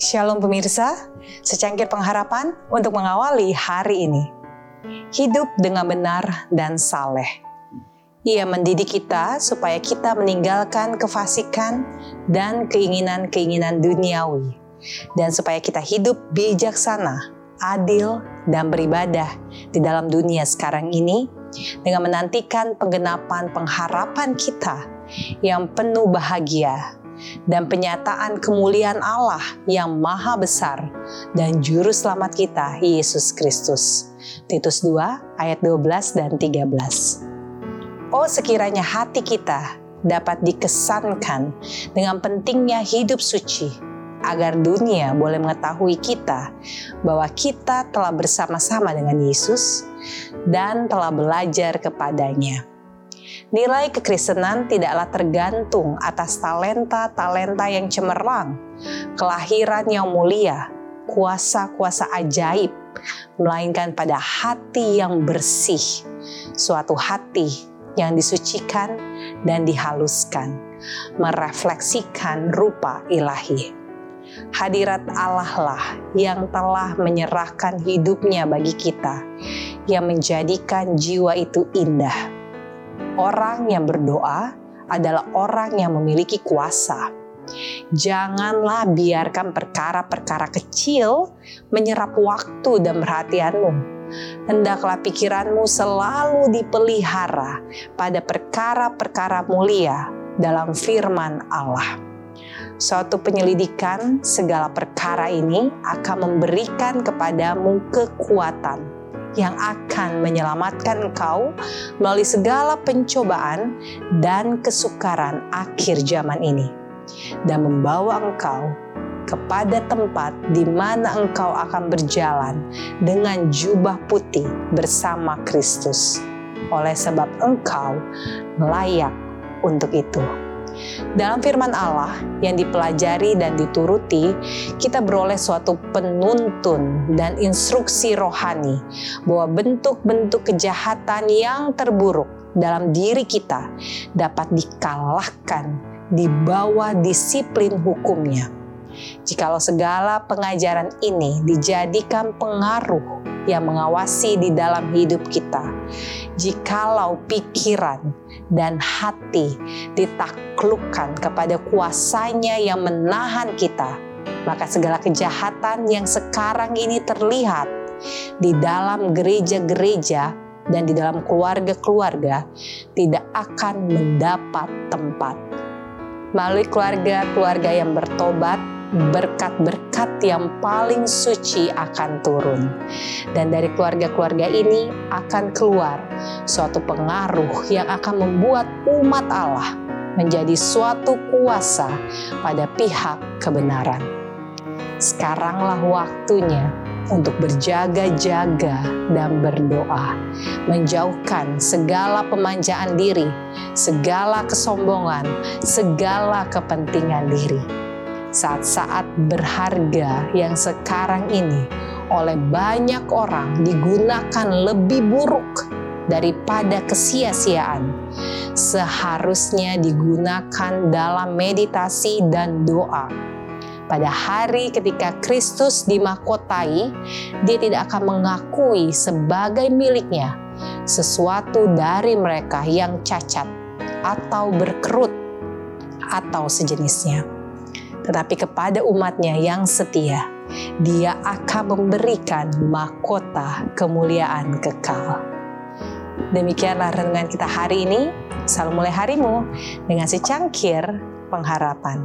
Shalom pemirsa, secangkir pengharapan untuk mengawali hari ini. Hidup dengan benar dan saleh. Ia mendidik kita supaya kita meninggalkan kefasikan dan keinginan-keinginan duniawi. Dan supaya kita hidup bijaksana, adil, dan beribadah di dalam dunia sekarang ini dengan menantikan penggenapan pengharapan kita yang penuh bahagia dan penyataan kemuliaan Allah yang maha besar dan juru selamat kita Yesus Kristus. Titus 2 ayat 12 dan 13. Oh sekiranya hati kita dapat dikesankan dengan pentingnya hidup suci agar dunia boleh mengetahui kita bahwa kita telah bersama-sama dengan Yesus dan telah belajar kepadanya. Nilai kekristenan tidaklah tergantung atas talenta-talenta yang cemerlang, kelahiran yang mulia, kuasa-kuasa ajaib, melainkan pada hati yang bersih, suatu hati yang disucikan dan dihaluskan, merefleksikan rupa ilahi. Hadirat Allah lah yang telah menyerahkan hidupnya bagi kita, yang menjadikan jiwa itu indah Orang yang berdoa adalah orang yang memiliki kuasa. Janganlah biarkan perkara-perkara kecil menyerap waktu dan perhatianmu. Hendaklah pikiranmu selalu dipelihara pada perkara-perkara mulia dalam firman Allah. Suatu penyelidikan segala perkara ini akan memberikan kepadamu kekuatan yang akan menyelamatkan engkau melalui segala pencobaan dan kesukaran akhir zaman ini, dan membawa engkau kepada tempat di mana engkau akan berjalan dengan jubah putih bersama Kristus, oleh sebab engkau layak untuk itu. Dalam firman Allah yang dipelajari dan dituruti, kita beroleh suatu penuntun dan instruksi rohani bahwa bentuk-bentuk kejahatan yang terburuk dalam diri kita dapat dikalahkan di bawah disiplin hukumnya. Jikalau segala pengajaran ini dijadikan pengaruh yang mengawasi di dalam hidup kita, jikalau pikiran dan hati ditaklukkan kepada kuasanya yang menahan kita, maka segala kejahatan yang sekarang ini terlihat di dalam gereja-gereja dan di dalam keluarga-keluarga tidak akan mendapat tempat. Melalui keluarga-keluarga yang bertobat, berkat-berkat yang paling suci akan turun. Dan dari keluarga-keluarga ini akan keluar suatu pengaruh yang akan membuat umat Allah menjadi suatu kuasa pada pihak kebenaran. Sekaranglah waktunya untuk berjaga-jaga dan berdoa, menjauhkan segala pemanjaan diri, segala kesombongan, segala kepentingan diri saat-saat berharga yang sekarang ini oleh banyak orang digunakan lebih buruk daripada kesia-siaan. Seharusnya digunakan dalam meditasi dan doa. Pada hari ketika Kristus dimahkotai, dia tidak akan mengakui sebagai miliknya sesuatu dari mereka yang cacat atau berkerut atau sejenisnya tetapi kepada umatnya yang setia, dia akan memberikan mahkota kemuliaan kekal. Demikianlah renungan kita hari ini. Selalu mulai harimu dengan secangkir pengharapan.